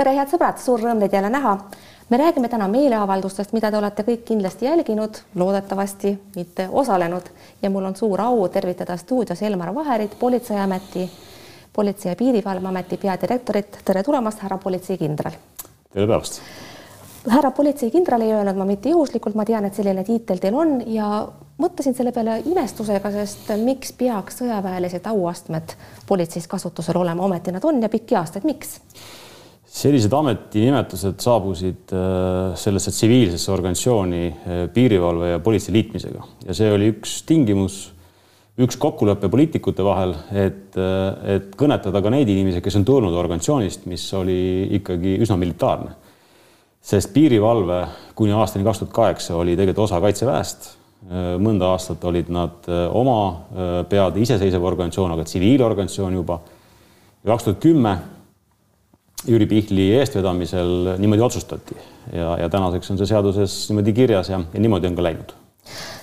tere, head sõbrad, suur rõõm teid jälle näha. me räägime täna meeleavaldustest, mida te olete kõik kindlasti jälginud, loodetavasti mitte osalenud ja mul on suur au tervitada stuudios Elmar Vaherit, Politseiameti, Politsei- ja Piirivalveameti peadirektorit. tere tulemast, härra politseikindral. tere päevast härra politseikindral ei öelnud ma mitte juhuslikult, ma tean, et selline tiitel teil on ja mõtlesin selle peale imestusega, sest miks peaks sõjaväelised auastmed politseis kasutusel olema, ometi nad on ja pikki aastaid, miks? Sellised ametinimetused saabusid äh, sellesse tsiviilsesse organisatsiooni äh, piirivalve ja politsei liitmisega ja see oli üks tingimus, üks kokkulepe poliitikute vahel, et, äh, et kõnetada ka neid inimesi, kes on tulnud organisatsioonist, mis oli ikkagi üsna militaarne. sest piirivalve kuni aastani kaks tuhat kaheksa oli tegelikult osa Kaitseväest. mõnda aastat olid nad oma peade iseseisev organisatsioon, aga tsiviilorganisatsioon juba. kaks tuhat kümme Jüri Pihli eestvedamisel niimoodi otsustati ja, ja tänaseks on see seaduses niimoodi kirjas ja, ja niimoodi on ka läinud.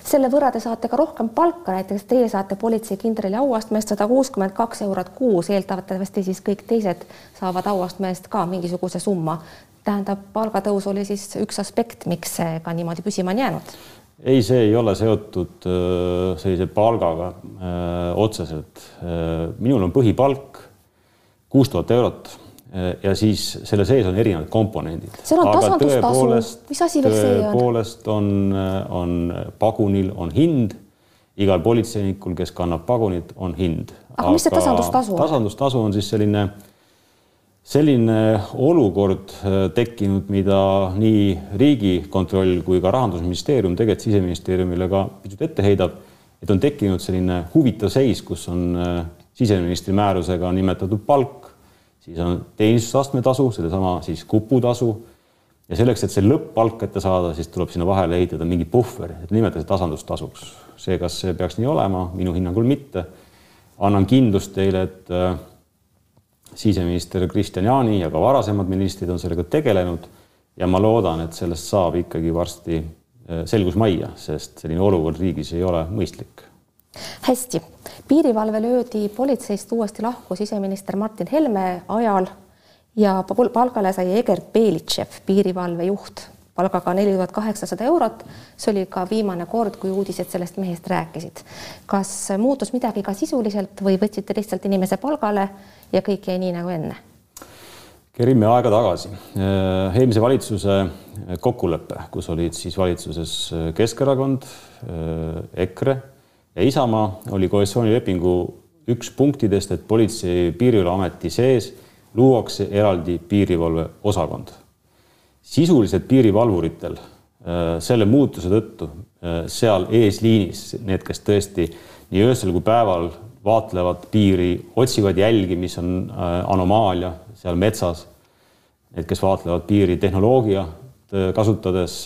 selle võrra te saate ka rohkem palka, näiteks teie saate politseikindrali auastmest sada kuuskümmend kaks eurot kuus, eeldatavasti siis kõik teised saavad auastme eest ka mingisuguse summa. tähendab, palgatõus oli siis üks aspekt, miks see ka niimoodi püsima on jäänud? ei, see ei ole seotud äh, sellise palgaga öö, äh, otseselt. Äh, minul on põhipalk kuus tuhat eurot ja siis selle sees on erinevad komponendid. seal on tasandustasu, mis asi veel see on? tõepoolest on, on pagunil on hind, igal politseinikul, kes kannab pagunit, on hind. aga mis see tasandustasu on? tasandustasu on siis selline, selline olukord äh, tekkinud, mida nii Riigikontroll kui ka Rahandusministeerium tegelikult Siseministeeriumile ka pisut ette heidab, et on tekkinud selline huvitav seis, kus on äh, siseministri määrusega nimetatud palk siis on teenistusastme tasu, sedasama siis kuputasu ja selleks, et see lõpp-palk kätte saada, siis tuleb sinna vahele ehitada mingi puhver, et nimetada see tasandustasuks. see, kas see peaks nii olema, minu hinnangul mitte. annan kindlust teile, et äh, siseminister Kristian Jaani ja ka varasemad ministrid on sellega tegelenud ja ma loodan, et sellest saab ikkagi varsti äh, selgus majja, sest selline olukord riigis ei ole mõistlik hästi, piirivalve löödi politseist uuesti lahku siseminister Martin Helme ajal ja palgale sai Egert Belitšev, piirivalve juht, palgaga neli tuhat kaheksasada eurot. see oli ka viimane kord, kui uudised sellest mehest rääkisid. kas muutus midagi ka sisuliselt või võtsite lihtsalt inimese palgale ja kõik jäi nii nagu enne? kerime aega tagasi. eelmise valitsuse kokkulepe, kus olid siis valitsuses Keskerakond, EKRE ja Isamaa oli koalitsioonilepingu üks punktidest, et Politsei- ja Piirivalveameti sees luuakse eraldi piirivalveosakond. sisuliselt piirivalvuritel äh, selle muutuse tõttu äh, seal eesliinis, need, kes tõesti nii öösel kui päeval vaatlevad piiri, otsivad jälgi, mis on äh, anomaalia seal metsas. Need, kes vaatlevad piiri tehnoloogiat kasutades,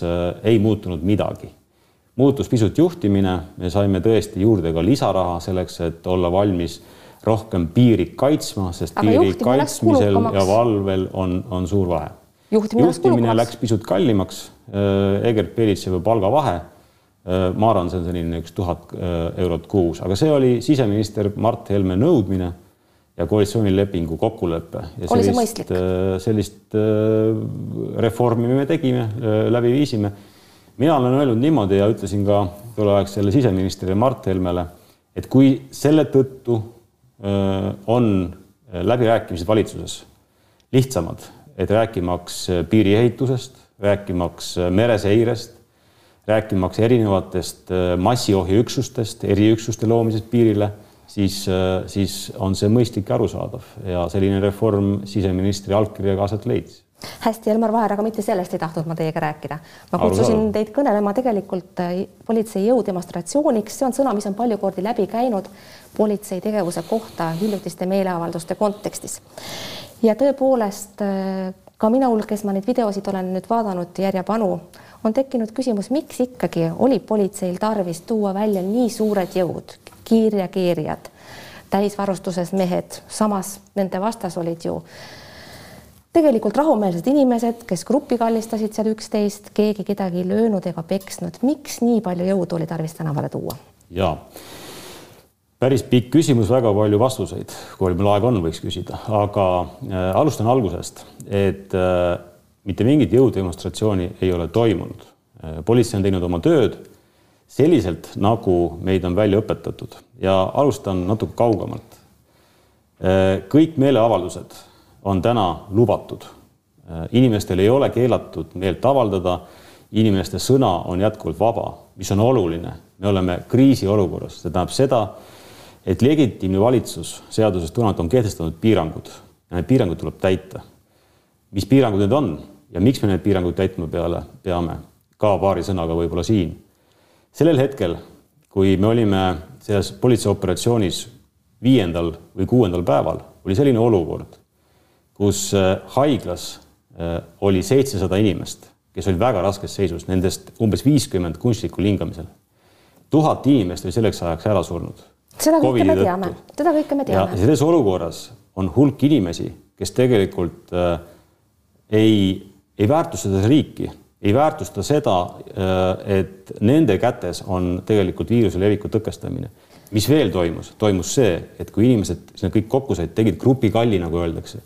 ei muutunud midagi muutus pisut juhtimine, me saime tõesti juurde ka lisaraha selleks, et olla valmis rohkem piiri kaitsma, sest Aga piiri kaitsmisel ja valvel on, on suur vahe. juhtimine, juhtimine läks pisut kallimaks. Äh, Egert Belitsevi palgavahe, äh, ma arvan, see on selline üks tuhat äh, eurot kuus, aga see oli siseminister Mart Helme nõudmine ja koalitsioonilepingu kokkulepe. oli see mõistlik? sellist reformi me tegime, läbi viisime mina olen öelnud niimoodi ja ütlesin ka tolleaegsele siseministrile Mart Helmele, et kui selle tõttu on läbirääkimised valitsuses lihtsamad, et rääkimaks piiriehitusest, rääkimaks mereseirest, rääkimaks erinevatest massiohjeüksustest, eriüksuste loomisest piirile, siis, siis on see mõistlik ja arusaadav. Ja selline reform siseministri allkirjaga aset leidis hästi, Elmar Vaher, aga mitte sellest ei tahtnud ma teiega rääkida. ma kutsusin teid kõnelema tegelikult äh, politsei jõu demonstratsiooniks, see on sõna, mis on palju kordi läbi käinud politsei tegevuse kohta hiljutiste meeleavalduste kontekstis. ja tõepoolest äh, ka minul, kes ma neid videosid olen nüüd vaadanud järjepanu, on tekkinud küsimus, miks ikkagi oli politseil tarvis tuua välja nii suured jõud, kiirreageerijad, täisvarustuses mehed, samas nende vastas olid ju tegelikult rahumeelsed inimesed, kes gruppi kallistasid seal üksteist, keegi kedagi ei löönud ega peksnud. miks nii palju jõudu oli tarvis tänavale tuua? ja päris pikk küsimus, väga palju vastuseid, kui meil aega on, võiks küsida, aga äh, alustan algusest, et äh, mitte mingit jõudemonstratsiooni ei ole toimunud äh,. politsei on teinud oma tööd selliselt, nagu meid on välja õpetatud ja alustan natuke kaugemalt äh,. kõik meeleavaldused on täna lubatud äh,. inimestel ei ole keelatud meelt avaldada, inimeste sõna on jätkuvalt vaba, mis on oluline, me oleme kriisiolukorras, see tähendab seda, et legitiimne valitsus seadusest tulenevalt on kehtestanud piirangud ja need piirangud tuleb täita. mis piirangud need on ja miks me neid piiranguid täitma peale peame, ka paari sõnaga võib-olla siin. sellel hetkel, kui me olime selles politseiooperatsioonis viiendal või kuuendal päeval, oli selline olukord, kus äh, haiglas äh, oli seitsesada inimest, kes olid väga raskes seisus, nendest umbes viiskümmend kunstlikul hingamisel. tuhat inimest oli selleks ajaks ära surnud seda kõike me teame, seda kõike me teame. selles olukorras on hulk inimesi, kes tegelikult äh, ei, ei väärtusta seda riiki, ei väärtusta seda äh,, et nende kätes on tegelikult viiruse leviku tõkestamine. mis veel toimus, toimus see, et kui inimesed sinna kõik kokku said, tegid grupikalli, nagu öeldakse,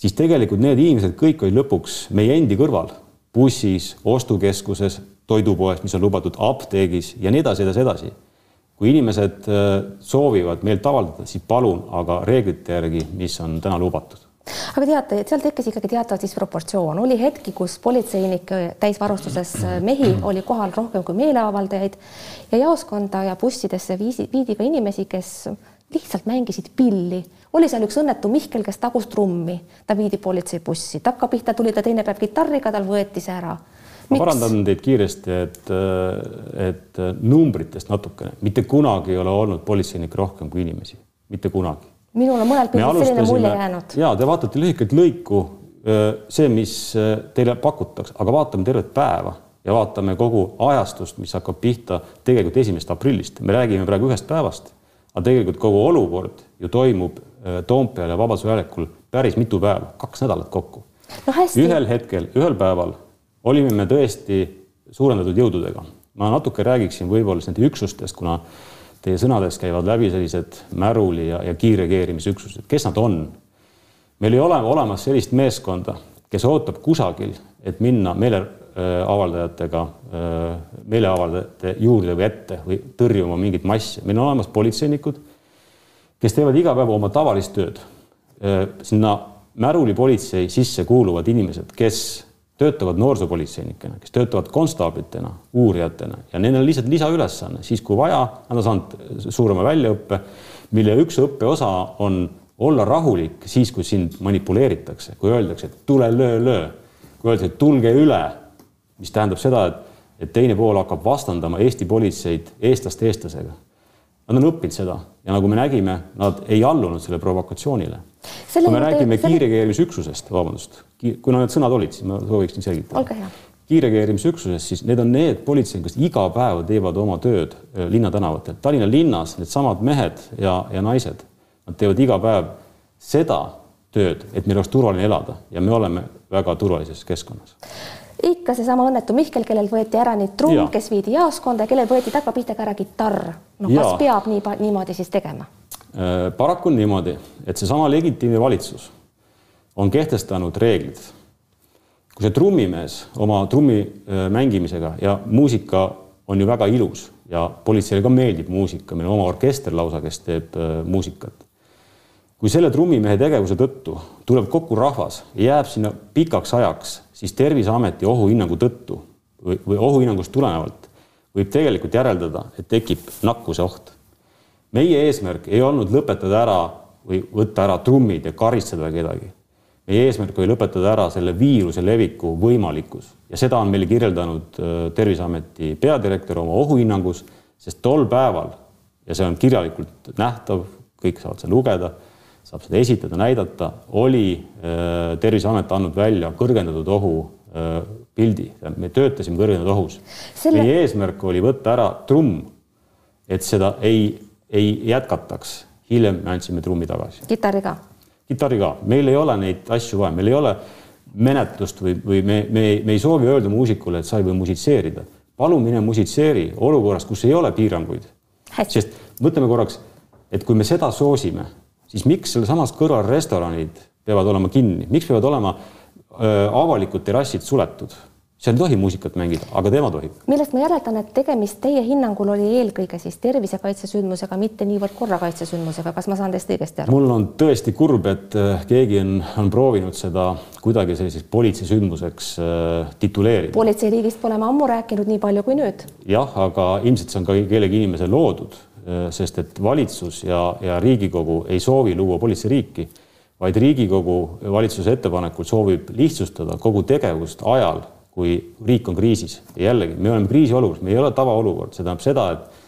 siis tegelikult need inimesed kõik olid lõpuks meie endi kõrval, bussis, ostukeskuses, toidupoes, mis on lubatud, apteegis ja nii edasi, edasi, edasi. Kui inimesed äh, soovivad meelt avaldada, siis palun, aga reeglite järgi, mis on täna lubatud. Aga teate, et seal tekkis ikkagi teatav disproportsioon, oli hetki, kus politseinike täisvarustuses äh, mehi oli kohal rohkem kui meeleavaldajaid ja jaoskonda ja bussidesse viisi, viidi ka inimesi, kes lihtsalt mängisid pilli. oli seal üks õnnetu Mihkel, kes tagus trummi, ta viidi politseibussi, takkapihta tuli ta teine päev kitarriga, tal võeti see ära. Ma parandan teid kiiresti, et, et numbritest natukene, mitte kunagi ei ole olnud politseinikke rohkem kui inimesi, mitte kunagi. minul on mõnel pildil selline mulje jäänud. ja te vaatate lühikest lõiku, see, mis teile pakutakse, aga vaatame tervet päeva ja vaatame kogu ajastust, mis hakkab pihta tegelikult esimesest aprillist, me räägime praegu ühest päevast, aga tegelikult kogu olukord ju toimub Toompeal ja Vabaduse väljakul päris mitu päeva, kaks nädalat kokku no. ühel hetkel, ühel päeval olime me tõesti suurendatud jõududega. ma natuke räägiksin võib-olla nende üksustest, kuna teie sõnadest käivad läbi sellised märuli ja, ja kiirreageerimisüksused, kes nad on? meil ei ole olemas sellist meeskonda, kes ootab kusagil, et minna meeleavaldajatega, meeleavaldajate juurde või ette või tõrjuma mingit massi. meil on olemas politseinikud, kes teevad iga päev oma tavalist tööd. sinna märulipolitsei sisse kuuluvad inimesed, kes töötavad noorsoopolitseinikena, kes töötavad konstaablitena, uurijatena ja nendel on lihtsalt lisaülesanne, siis kui vaja, nad on saanud suurema väljaõppe, mille üks õppeosa on olla rahulik siis, kui sind manipuleeritakse, kui öeldakse, et tule löö, löö, kui öeldakse, et tulge üle, mis tähendab seda, et, et teine pool hakkab vastandama Eesti politseid eestlast eestlasega. Nad on õppinud seda ja nagu me nägime, nad ei allunud selle provokatsioonile kui me räägime selle... kiirreageerimisüksusest, vabandust, kuna need sõnad olid, siis ma sooviksin selgitada. kiirreageerimisüksusest, siis need on need politseinikud, kes iga päev teevad oma tööd äh, linnatänavatel. Tallinna linnas needsamad mehed ja, ja naised, nad teevad iga päev seda tööd, et meil oleks turvaline elada ja me oleme väga turvalises keskkonnas ikka seesama õnnetu Mihkel, kellel võeti ära nüüd trumm, kes viidi jaoskonda ja kellel võeti tagapihtaga ära kitarr. no kas peab nii niimoodi siis tegema? Äh, paraku on niimoodi, et seesama legitiimne valitsus on kehtestanud reeglid. kui see trummimees oma trummi äh, mängimisega ja muusika on ju väga ilus ja politseile ka meeldib muusika, meil on oma orkester lausa, kes teeb äh, muusikat. kui selle trummimehe tegevuse tõttu tuleb kokku rahvas ja jääb sinna pikaks ajaks, siis Terviseameti ohuhinnangu tõttu või, või ohuhinnangust tulenevalt võib tegelikult järeldada, et tekib nakkuse oht meie eesmärk ei olnud lõpetada ära või võtta ära trummid ja karistada kedagi. meie eesmärk oli lõpetada ära selle viiruse leviku võimalikkus ja seda on meile kirjeldanud äh, Terviseameti peadirektor oma ohuhinnangus, sest tol päeval ja see on kirjalikult nähtav, kõik saavad seda lugeda, saab seda esitada, näidata, oli äh, Terviseamet andnud välja kõrgendatud ohu äh, pildi, me töötasime kõrgendatud ohus Selle.... meie eesmärk oli võtta ära trumm, et seda ei ei jätkataks. hiljem me andsime trummi tagasi. kitarri ka? kitarri ka, meil ei ole neid asju vaja, meil ei ole menetlust või, või me, me, me ei soovi öelda muusikule, et sa ei või musitseerida. palun mine musitseeri olukorras, kus ei ole piiranguid. sest mõtleme korraks, et kui me seda soosime, siis miks sealsamas kõrval restoranid peavad olema kinni, miks peavad olema öö, avalikud terrassid suletud? seal ei tohi muusikat mängida, aga tema tohib. millest ma järeldan, et tegemist teie hinnangul oli eelkõige siis tervisekaitsesündmusega, mitte niivõrd korrakaitsesündmusega, kas ma saan teist õigesti aru? mul on tõesti kurb, et keegi on, on proovinud seda kuidagi selliseks politseisündmuseks äh, tituleerida. politseiriigist pole ma ammu rääkinud nii palju kui nüüd. jah, aga ilmselt see on ka kellegi inimese loodud, sest et valitsus ja, ja Riigikogu ei soovi luua politseiriiki vaid Riigikogu valitsuse ettepanekul soovib lihtsustada kogu tegevust ajal, kui riik on kriisis. Ja jällegi, me oleme kriisiolukorras, me ei ole tavaolukord, see tähendab seda, et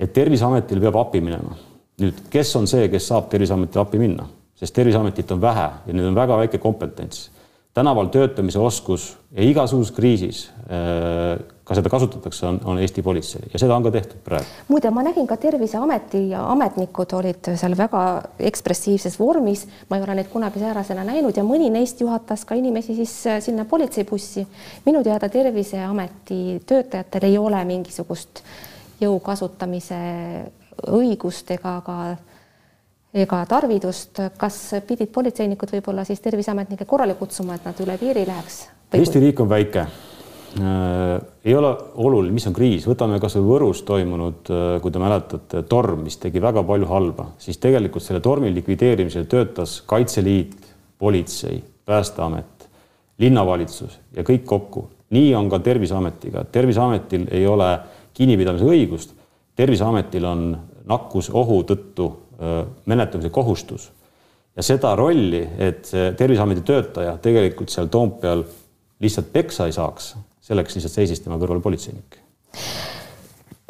et Terviseametil peab appi minema. nüüd, kes on see, kes saab Terviseametile appi minna, sest Terviseametit on vähe ja neil on väga väike kompetents tänaval töötamise oskus ja igasuguses kriisis äh, ka seda kasutatakse, on, on Eesti politsei ja seda on ka tehtud praegu. muide, ma nägin ka Terviseameti ametnikud olid seal väga ekspressiivses vormis, ma ei ole neid kunagi säärasena näinud ja mõni neist juhatas ka inimesi siis äh, sinna politseibussi. minu teada Terviseameti töötajatel ei ole mingisugust jõu kasutamise õigust ega ka ega tarvidust, kas pidid politseinikud võib-olla siis terviseametnikke korrale kutsuma, et nad üle piiri läheks? Eesti riik on väike äh,. ei ole oluline, mis on kriis, võtame kasvõi Võrus toimunud äh,, kui te mäletate, torm, mis tegi väga palju halba, siis tegelikult selle tormi likvideerimisel töötas Kaitseliit, politsei, Päästeamet, linnavalitsus ja kõik kokku. nii on ka Terviseametiga, Terviseametil ei ole kinnipidamise õigust. terviseametil on nakkusohu tõttu menetlemise kohustus. ja seda rolli, et see Terviseameti töötaja tegelikult seal Toompeal lihtsalt peksa ei saaks, selleks lihtsalt seisis tema kõrval politseinik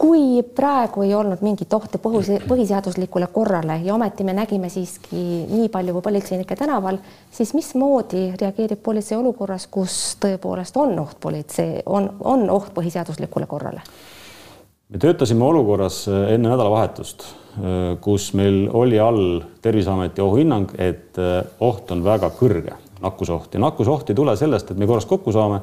kui praegu ei olnud mingit ohtu põhiseaduslikule korrale ja ometi me nägime siiski nii palju politseinikke tänaval, siis mismoodi reageerib politsei olukorras, kus tõepoolest on oht politsei, on, on oht põhiseaduslikule korrale? Me töötasime olukorras enne nädalavahetust Äh, kus meil oli all Terviseameti ohuhinnang, et äh, oht on väga kõrge, nakkusoht ja nakkusoht ei tule sellest, et me korraks kokku saame,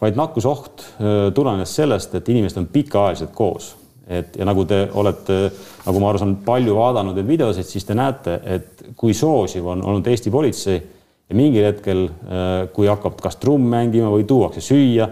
vaid nakkusoht äh, tulenes sellest, et inimesed on pikaajaliselt koos. et ja nagu te olete, nagu ma aru saan, palju vaadanud neid videosid, siis te näete, et kui soosiv on olnud Eesti politsei ja mingil hetkel, kui hakkab kas trumm mängima või tuuakse süüa,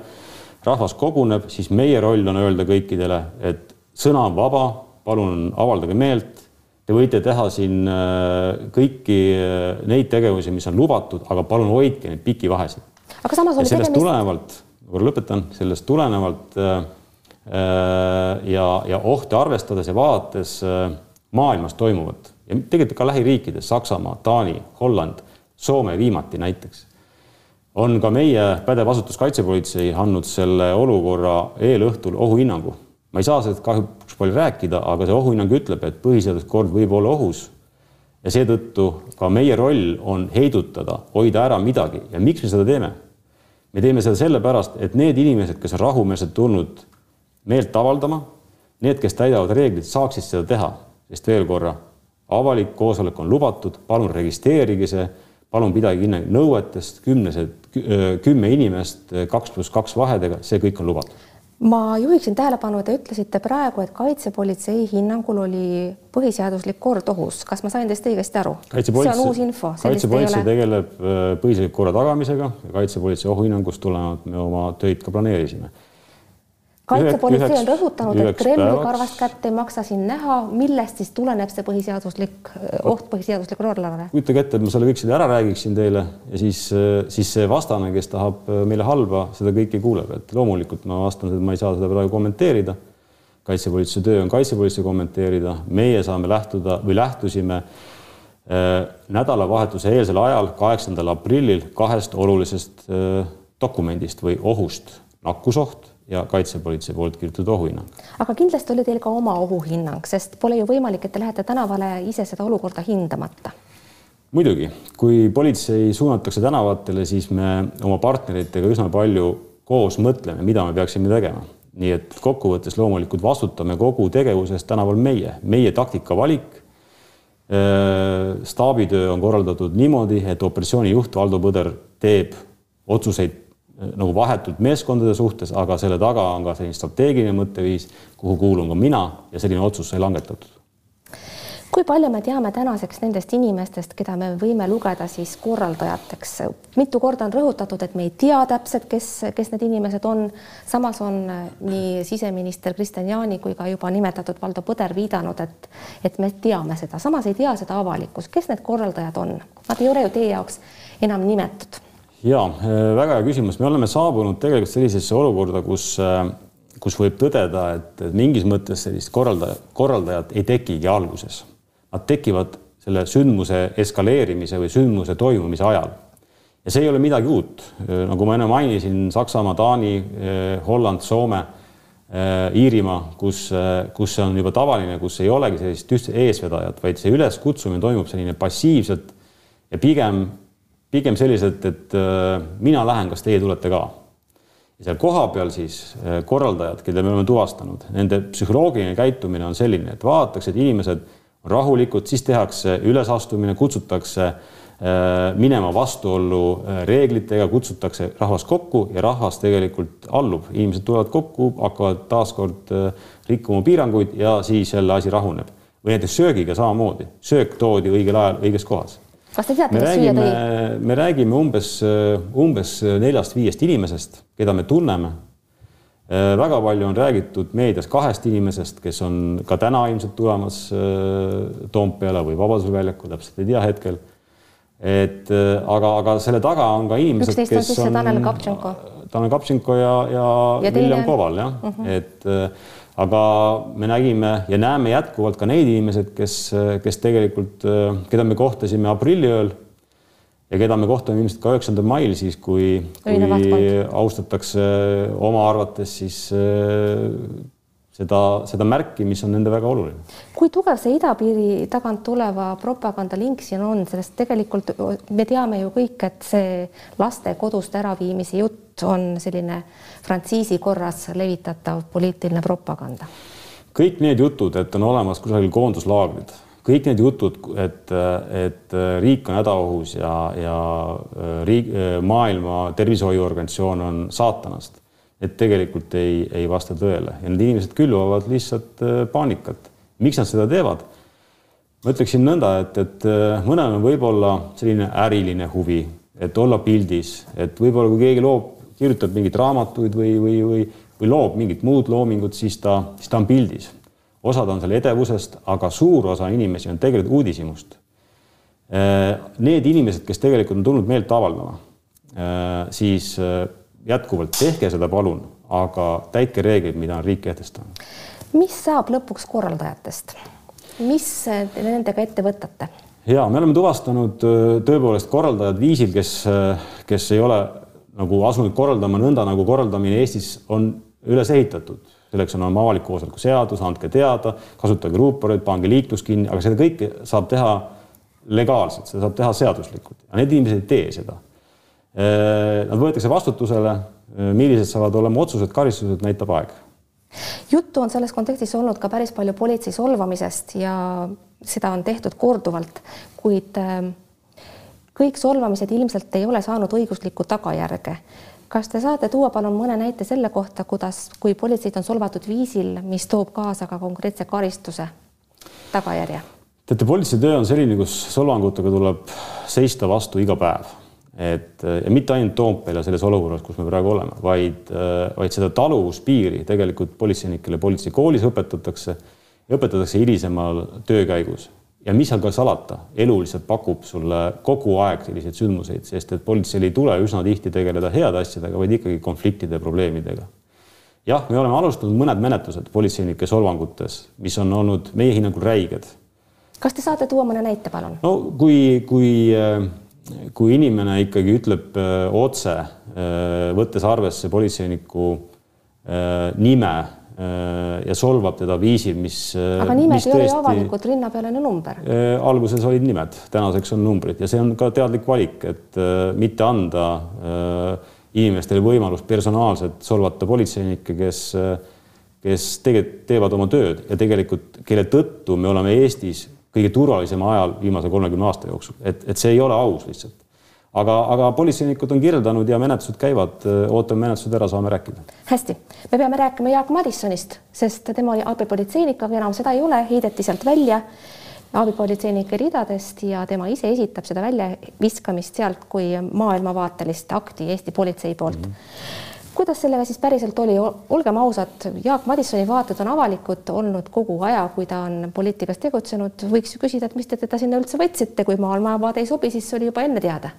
rahvas koguneb, siis meie roll on öelda kõikidele, et sõna on vaba palun avaldage meelt. Te võite teha siin äh, kõiki äh, neid tegevusi, mis on lubatud, aga palun hoidke neid pikki vahesid. aga samas oli sellest tegemist... tulenevalt, korra lõpetan, sellest tulenevalt äh, äh, ja, ja ohte arvestades ja vaadates äh, maailmas toimuvat ja tegelikult ka lähiriikides, Saksamaa, Taani, Holland, Soome viimati näiteks, on ka meie pädev asutus Kaitsepolitsei andnud selle olukorra eelõhtul ohuhinnangu ma ei saa sellest kahjuks palju rääkida, aga see ohuhinnang ütleb, et põhiseaduskord võib olla ohus. ja seetõttu ka meie roll on heidutada, hoida ära midagi ja miks me seda teeme? me teeme seda sellepärast, et need inimesed, kes on rahumeelselt tulnud meelt avaldama, need, kes täidavad reeglid, saaksid seda teha, sest veel korra, avalik koosolek on lubatud, palun registreerige see, palun pidage kinni nõuetest, kümnesed, kümme inimest, kaks pluss kaks vahedega, see kõik on lubatud ma juhiksin tähelepanu, te ütlesite praegu, et kaitsepolitsei hinnangul oli põhiseaduslik kord ohus. kas ma sain teist õigesti aru? see on uus info. kaitsepolitsei tegeleb äh, põhiseadusliku korra tagamisega ja kaitsepolitsei ohuhinnangust tulenevalt me oma töid ka planeerisime kaitsepolitsei on rõhutanud, et Kremli karvast kätt ei maksa siin näha, millest siis tuleneb see põhiseaduslik oht põhiseaduslikule korrale? kujutage ette, et ma selle kõik selle ära räägiksin teile ja siis, siis see vastane, kes tahab meile halba, seda kõike kuuleb, et loomulikult ma vastan, et ma ei saa seda praegu kommenteerida. kaitsepolitsei töö on kaitsepolitsei kommenteerida, meie saame lähtuda või lähtusime äh, nädalavahetuse eelsel ajal, kaheksandal aprillil kahest olulisest dokumendist või ohust, nakkusoht ja kaitsepolitsei poolt kirjutatud ohuhinnang. aga kindlasti oli teil ka oma ohuhinnang, sest pole ju võimalik, et te lähete tänavale ise seda olukorda hindamata. muidugi, kui politsei suunatakse tänavatele, siis me oma partneritega üsna palju koos mõtleme, mida me peaksime tegema. nii et kokkuvõttes loomulikult vastutame kogu tegevuse eest tänaval meie, meie taktika valik. Staabitöö on korraldatud niimoodi, et operatsioonijuht Valdo Põder teeb otsuseid nagu vahetult meeskondade suhtes, aga selle taga on ka selline strateegiline mõtteviis, kuhu kuulun ka mina ja selline otsus sai langetatud. kui palju me teame tänaseks nendest inimestest, keda me võime lugeda siis korraldajateks? mitu korda on rõhutatud, et me ei tea täpselt, kes, kes need inimesed on. samas on nii siseminister Kristian Jaani kui ka juba nimetatud Valdo Põder viidanud, et, et me teame seda, samas ei tea seda avalikkus, kes need korraldajad on, nad ei ole ju teie jaoks enam nimetud ja äh, väga hea küsimus, me oleme saabunud tegelikult sellisesse olukorda, kus äh, kus võib tõdeda, et mingis mõttes sellist korraldaja, korraldajat ei tekigi alguses. Nad tekivad selle sündmuse eskaleerimise või sündmuse toimumise ajal. ja see ei ole midagi uut, nagu ma enne mainisin, Saksamaa, Taani, Holland, Soome, Iirimaa, kus, kus see on juba tavaline, kus ei olegi sellist ühtse eesvedajat, vaid see üleskutsumine toimub selline passiivselt ja pigem, pigem selliselt, et mina lähen, kas teie tulete ka. Ja seal kohapeal siis äh, korraldajad, kelle me oleme tuvastanud, nende psühholoogiline käitumine on selline, et vaadatakse, et inimesed on rahulikud, siis tehakse ülesastumine, kutsutakse äh, minema vastuollu äh, reeglitega, kutsutakse rahvas kokku ja rahvas tegelikult allub, inimesed tulevad kokku, hakkavad taaskord rikkuma piiranguid ja siis jälle asi rahuneb. või näiteks söögiga samamoodi, söök toodi õigel ajal õiges kohas kas te teate, kes siia tõi? me räägime umbes, umbes neljast-viiest inimesest, keda me tunneme. väga palju on räägitud meedias kahest inimesest, kes on ka täna ilmselt tulemas Toompeale või Vabaduse väljakul, täpselt ei tea hetkel. et aga, aga selle taga on ka inimesed, kes on, on Tanel Kaptšenko. Tanel Kaptšenko ja, ja, ja William Koval jah mhm. -huh. et aga me nägime ja näeme jätkuvalt ka neid inimesed, kes, kes tegelikult, keda me kohtasime aprilliööl ja keda me kohtame ilmselt ka üheksandal mail, siis kui, kui austatakse oma arvates siis seda, seda märki, mis on nende väga oluline. kui tugev see idapiiri tagant tuleva propaganda link siin on, sellest tegelikult me teame ju kõik, et see laste kodust äraviimise jutt on selline frantsiisi korras levitatav poliitiline propaganda. kõik need jutud, et on olemas kusagil koonduslaagrid, kõik need jutud, et, et riik on hädaohus ja, ja riik, maailma Tervishoiuorganisatsioon on saatanast et tegelikult ei, ei vasta tõele ja need inimesed külvavad lihtsalt äh, paanikat. miks nad seda teevad? ma ütleksin nõnda, et, et äh, mõnel on võib-olla selline äriline huvi, et olla pildis, et võib-olla kui keegi loob, kirjutab mingeid raamatuid või, või, või, või loob mingit muud loomingut, siis ta, siis ta on pildis. osad on selle edevusest, aga suur osa inimesi on tegelikult uudishimust. Äh, need inimesed, kes tegelikult on tulnud meelt avaldama, siis jätkuvalt tehke seda palun, aga täitke reeglid, mida on riik kehtestanud. mis saab lõpuks korraldajatest? mis nendega ette võtate? ja me oleme tuvastanud äh, tõepoolest korraldajad viisil, kes, äh, kes ei ole nagu asunud korraldama nõnda, nagu korraldamine Eestis on üles ehitatud. selleks on oma avaliku koosoleku seadus, andke teada, kasutage ruuporeid, pange liiklus kinni, aga seda kõike saab teha legaalselt, seda saab teha seaduslikult ja need inimesed ei tee seda nad võetakse vastutusele, äh, millised saavad olema otsused, karistused, näitab aeg. juttu on selles kontekstis olnud ka päris palju politsei solvamisest ja seda on tehtud korduvalt, kuid ähm, kõik solvamised ilmselt ei ole saanud õiguslikku tagajärge. kas te saate tuua palun mõne näite selle kohta, kuidas, kui politseid on solvatud viisil, mis toob kaasa ka konkreetse karistuse tagajärje? teate, politsei töö on selline, kus solvangutega tuleb seista vastu iga päev et ja mitte ainult Toompeal ja selles olukorras, kus me praegu oleme, vaid, vaid seda taluvuspiiri tegelikult politseinikele politseikoolis õpetatakse ja õpetatakse hilisemal töö käigus. ja mis seal ka salata, elu lihtsalt pakub sulle kogu aeg selliseid sündmuseid, sest et politseil ei tule üsna tihti tegeleda heade asjadega, vaid ikkagi konfliktide ja probleemidega. jah, me oleme alustanud mõned menetlused politseinike solvangutes, mis on olnud meie hinnangul räiged. kas te saate tuua mõne näite, palun? no kui, kui äh, kui inimene ikkagi ütleb äh, otse, äh, võttes arvesse politseiniku äh, nime ja solvab teda viisil, mis. aga nimed mis ei ole ju avalikud, rinnapealine number. alguses olid nimed, tänaseks on numbrid ja see on ka teadlik valik, et mitte anda inimestele võimalust personaalselt solvata politseinikke, kes, kes tegelikult teevad oma tööd ja tegelikult, kelle tõttu me oleme Eestis kõige turvalisema ajal viimase kolmekümne aasta jooksul, et, et see ei ole aus lihtsalt. aga, aga politseinikud on kirjeldanud ja menetlused käivad, ootame menetlused ära, saame rääkida. hästi, me peame rääkima Jaak Madissonist, sest tema oli abipolitseinik, aga enam seda ei ole, heideti sealt välja. abipolitseinike ridadest ja tema ise esitab seda väljaviskamist sealt kui maailmavaatelist akti Eesti politsei poolt mm. -hmm kuidas sellega siis päriselt oli, olgem ausad, Jaak Madissoni vaated on avalikud olnud kogu aja, kui ta on poliitikas tegutsenud, võiks ju küsida, et mis te teda sinna üldse võtsite, kui maailmavaade ei sobi, siis see oli juba enne teada.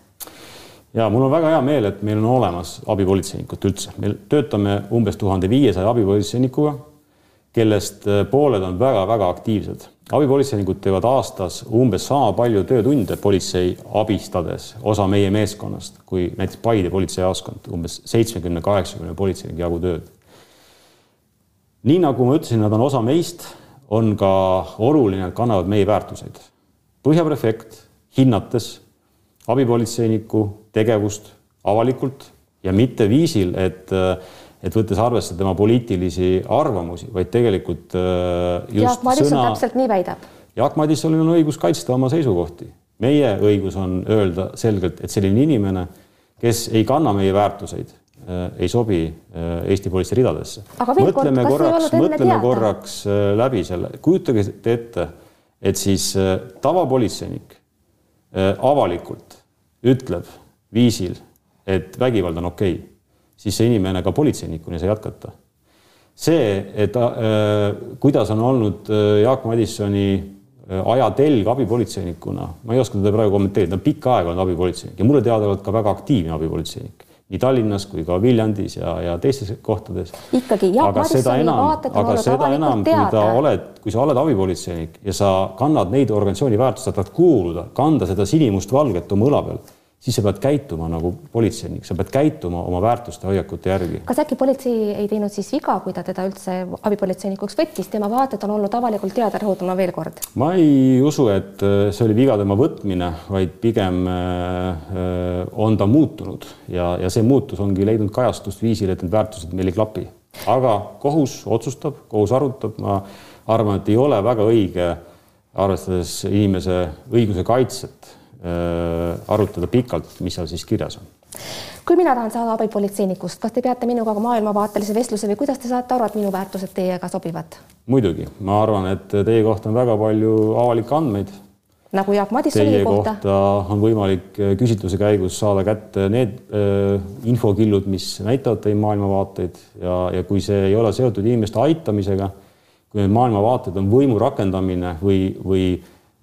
ja mul on väga hea meel, et meil on olemas abipolitseinikud üldse, me töötame umbes tuhande viiesaja abipolitseinikuga, kellest pooled on väga-väga aktiivsed abipolitseinikud teevad aastas umbes sama palju töötunde politsei abistades osa meie meeskonnast kui näiteks Paide politseijaoskond, umbes seitsmekümne, kaheksakümne politseiniku jagu tööd. nii nagu ma ütlesin, nad on osa meist, on ka oluline, et kannavad meie väärtuseid. Põhja prefekt hinnates abipolitseiniku tegevust avalikult ja mitte viisil, et et võttes arvesse tema poliitilisi arvamusi, vaid tegelikult äh, just Jaak Madison sõna... täpselt nii väidab. Jaak Madisonil on õigus kaitsta oma seisukohti. meie õigus on öelda selgelt, et selline inimene, kes ei kanna meie väärtuseid, äh, ei sobi äh, Eesti politsei ridadesse. mõtleme kord, korraks, mõtleme korraks läbi selle, kujutage ette, et siis tavapolitseinik avalikult ütleb viisil, et vägivald on okei okay siis see inimene ka politseinikuna ei saa jätkata. see, et äh, kuidas on olnud äh, Jaak Madissoni äh, ajatelg abipolitseinikuna, ma ei oska teda praegu kommenteerida, pikka aega olnud abipolitseinik ja mulle teadaolevalt ka väga aktiivne abipolitseinik nii Tallinnas kui ka Viljandis ja, ja teistes kohtades. ikkagi Jaak Madissoni vaated on olnud avalikult teada. oled, kui sa oled abipolitseinik ja sa kannad neid organisatsiooni väärtusi, sa tahad kuuluda, kanda seda sinimustvalget oma õla peal siis sa pead käituma nagu politseinik, sa pead käituma oma väärtuste, hoiakute järgi. kas äkki politsei ei teinud siis viga, kui ta teda üldse abipolitseinikuks võttis, tema vaated on olnud avalikult teada, rõhutan ma veel kord. ma ei usu, et äh, see oli viga tema võtmine, vaid pigem äh, äh, on ta muutunud ja, ja see muutus ongi leidnud kajastust viisil, et need väärtused meil ei klapi. aga kohus otsustab, kohus arutab, ma arvan, et ei ole väga õige, arvestades inimese õiguse kaitset arutada pikalt, mis seal siis kirjas on. kui mina tahan saada abipolitseinikust, kas te peate minuga maailmavaatelise vestluse või kuidas te saate aru, et minu väärtused teiega sobivad? muidugi, ma arvan, et teie kohta on väga palju avalikke andmeid. nagu Jaak Madissoni kohta. kohta on võimalik äh, küsitluse käigus saada kätte need äh, infokillud, mis näitavad teie maailmavaateid ja, ja kui see ei ole seotud inimeste aitamisega, kui need maailmavaated on võimu rakendamine või, või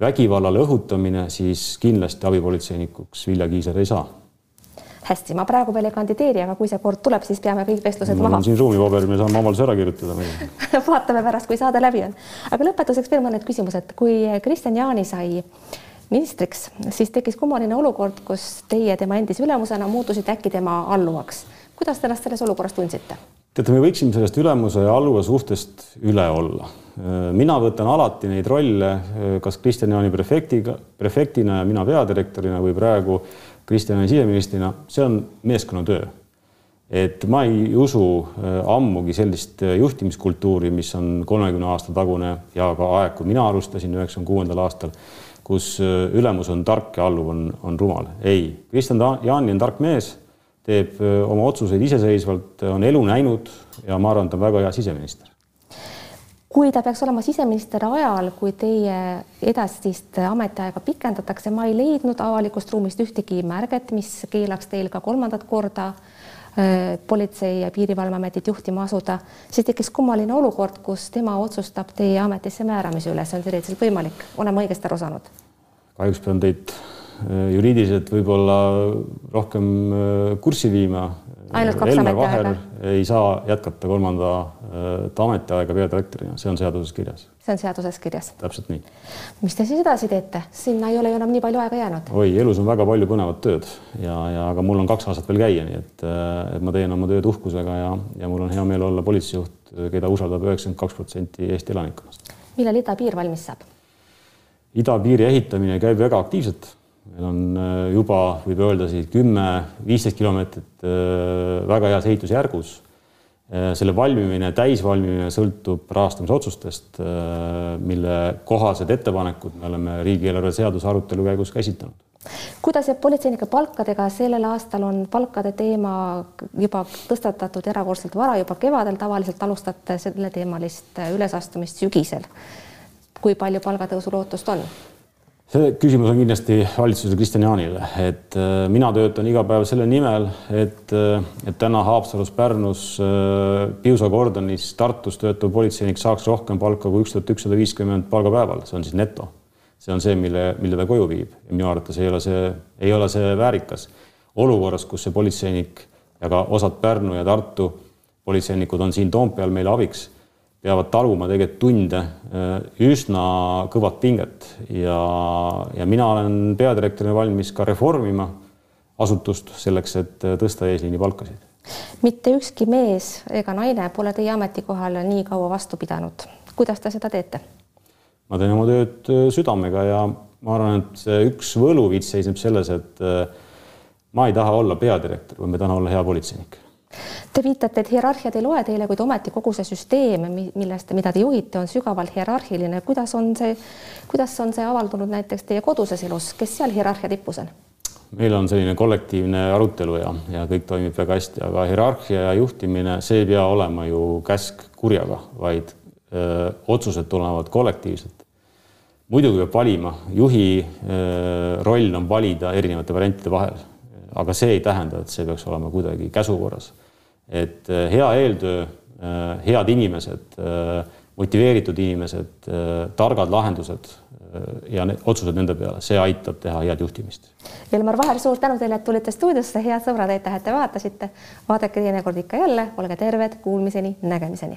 vägivallale õhutamine, siis kindlasti abipolitseinikuks Vilja Kiisler ei saa. hästi, ma praegu veel ei kandideeri, aga kui see kord tuleb, siis peame kõik vestlused mul maha. siin ruumipaber, me saame avalduse ära kirjutada vaatame pärast, kui saade läbi on. aga lõpetuseks veel mõned küsimused. kui Kristjan Jaani sai ministriks, siis tekkis kummaline olukord, kus teie tema endise ülemusena muutusite äkki tema alluvaks. kuidas te ennast selles olukorras tundsite? teate, me võiksime sellest ülemuse ja alluva suhtest üle olla. Mina võtan alati neid rolle, kas Kristjan Jaani prefektiga, prefektina ja mina peadirektorina või praegu Kristjan Jaani siseministrina, see on meeskonnatöö. et ma ei usu äh, ammugi sellist juhtimiskultuuri, mis on kolmekümne aasta tagune ja ka aeg, kui mina alustasin üheksakümne kuuendal aastal, kus äh, ülemus on tark ja alluv on, on rumal. ei, Kristjan Jaani on tark mees teeb oma otsuseid iseseisvalt, on elu näinud ja ma arvan, ta on väga hea siseminister. Kui ta peaks olema siseminister ajal, kui teie edasist ametiaega pikendatakse, ma ei leidnud avalikust ruumist ühtegi märget, mis keelaks teil ka kolmandat korda politsei ja piirivalveametit juhtima asuda, siis tekkis kummaline olukord, kus tema otsustab teie ametisse määramise üle, see on teoreetiliselt võimalik, olen ma õigesti aru saanud? kahjuks pean teid Äh, juriidiliselt võib-olla rohkem äh, kurssi viima. Ainult kaks ametiaega? ei saa jätkata kolmandat ametiaega peadirektorina, see on seaduses kirjas. see on seaduses kirjas? täpselt nii. mis te siis edasi teete, sinna ei ole ju enam nii palju aega jäänud? oi, elus on väga palju põnevat tööd ja, ja aga mul on kaks aastat veel käia, nii et, äh, et ma teen oma tööd uhkusega ja, ja mul on hea meel olla politseijuht, keda usaldab üheksakümmend kaks protsenti Eesti elanikkonnast. millal idapiir valmis saab? idapiiri ehitamine käib väga aktiivselt meil on äh, juba, võib öelda siis kümme, viisteist kilomeetrit äh, väga heas ehitusjärgus. Äh, selle valmimine, täisvalmimine sõltub rahastamisotsustest, mille kohased ettepanekud me oleme riigieelarve seaduse arutelu käigus käsitlenud kuidas jääb politseinike palkadega, sellel aastal on palkade teema juba tõstatatud erakordselt vara, juba kevadel tavaliselt alustate selleteemalist ülesastumist sügisel kui palju palgatõusu lootust on? See küsimus on kindlasti valitsusele Kristjan Jaanile, et äh, mina töötan iga päev selle nimel, et, äh, et täna Haapsalus, Pärnus, äh, Piusa kordonis, Tartus töötav politseinik saaks rohkem palka kui üks tuhat ükssada viiskümmend palgapäeval, see on siis neto. see on see, mille, mille ta koju viib ja minu arvates ei ole see, ei ole see väärikas. olukorras, kus see politseinik ja ka osad Pärnu ja Tartu politseinikud on siin Toompeal meile abiks peavad taluma tegelikult tunde äh, üsna kõvat pinget ja, ja mina olen peadirektorina valmis ka reformima asutust selleks, et tõsta eesliini palkasid. mitte ükski mees ega naine pole teie ametikohal nii kaua vastu pidanud. kuidas te seda teete? ma teen oma tööd äh, südamega ja ma arvan, et see üks võluvits seisneb selles, et äh, ma ei taha olla peadirektor, vaid ma tahan olla hea politseinik Te viitate, et hierarhiad ei loe teile, kuid ometi kogu see süsteem, millest, mida te juhite, on sügavalt hierarhiline. kuidas on see, kuidas on see avaldunud näiteks teie koduses elus, kes seal hierarhia tipus on? meil on selline kollektiivne arutelu ja, ja kõik toimib väga hästi, aga hierarhia ja juhtimine, see ei pea olema ju käsk kurjaga, vaid öö, otsused tulevad kollektiivselt. muidugi peab valima, juhi öö, roll on valida erinevate variantide vahel, aga see ei tähenda, et see peaks olema kuidagi käsukorras et äh, hea eeltöö, äh, head inimesed, äh, motiveeritud inimesed, targad lahendused ja need otsused nende peale, see aitab teha head juhtimist. Elmar Vaher, suur tänu teile, et tulite stuudiosse, head sõbrad, aitäh, et te vaatasite. vaadake teinekord ikka jälle, olge terved, kuulmiseni, nägemiseni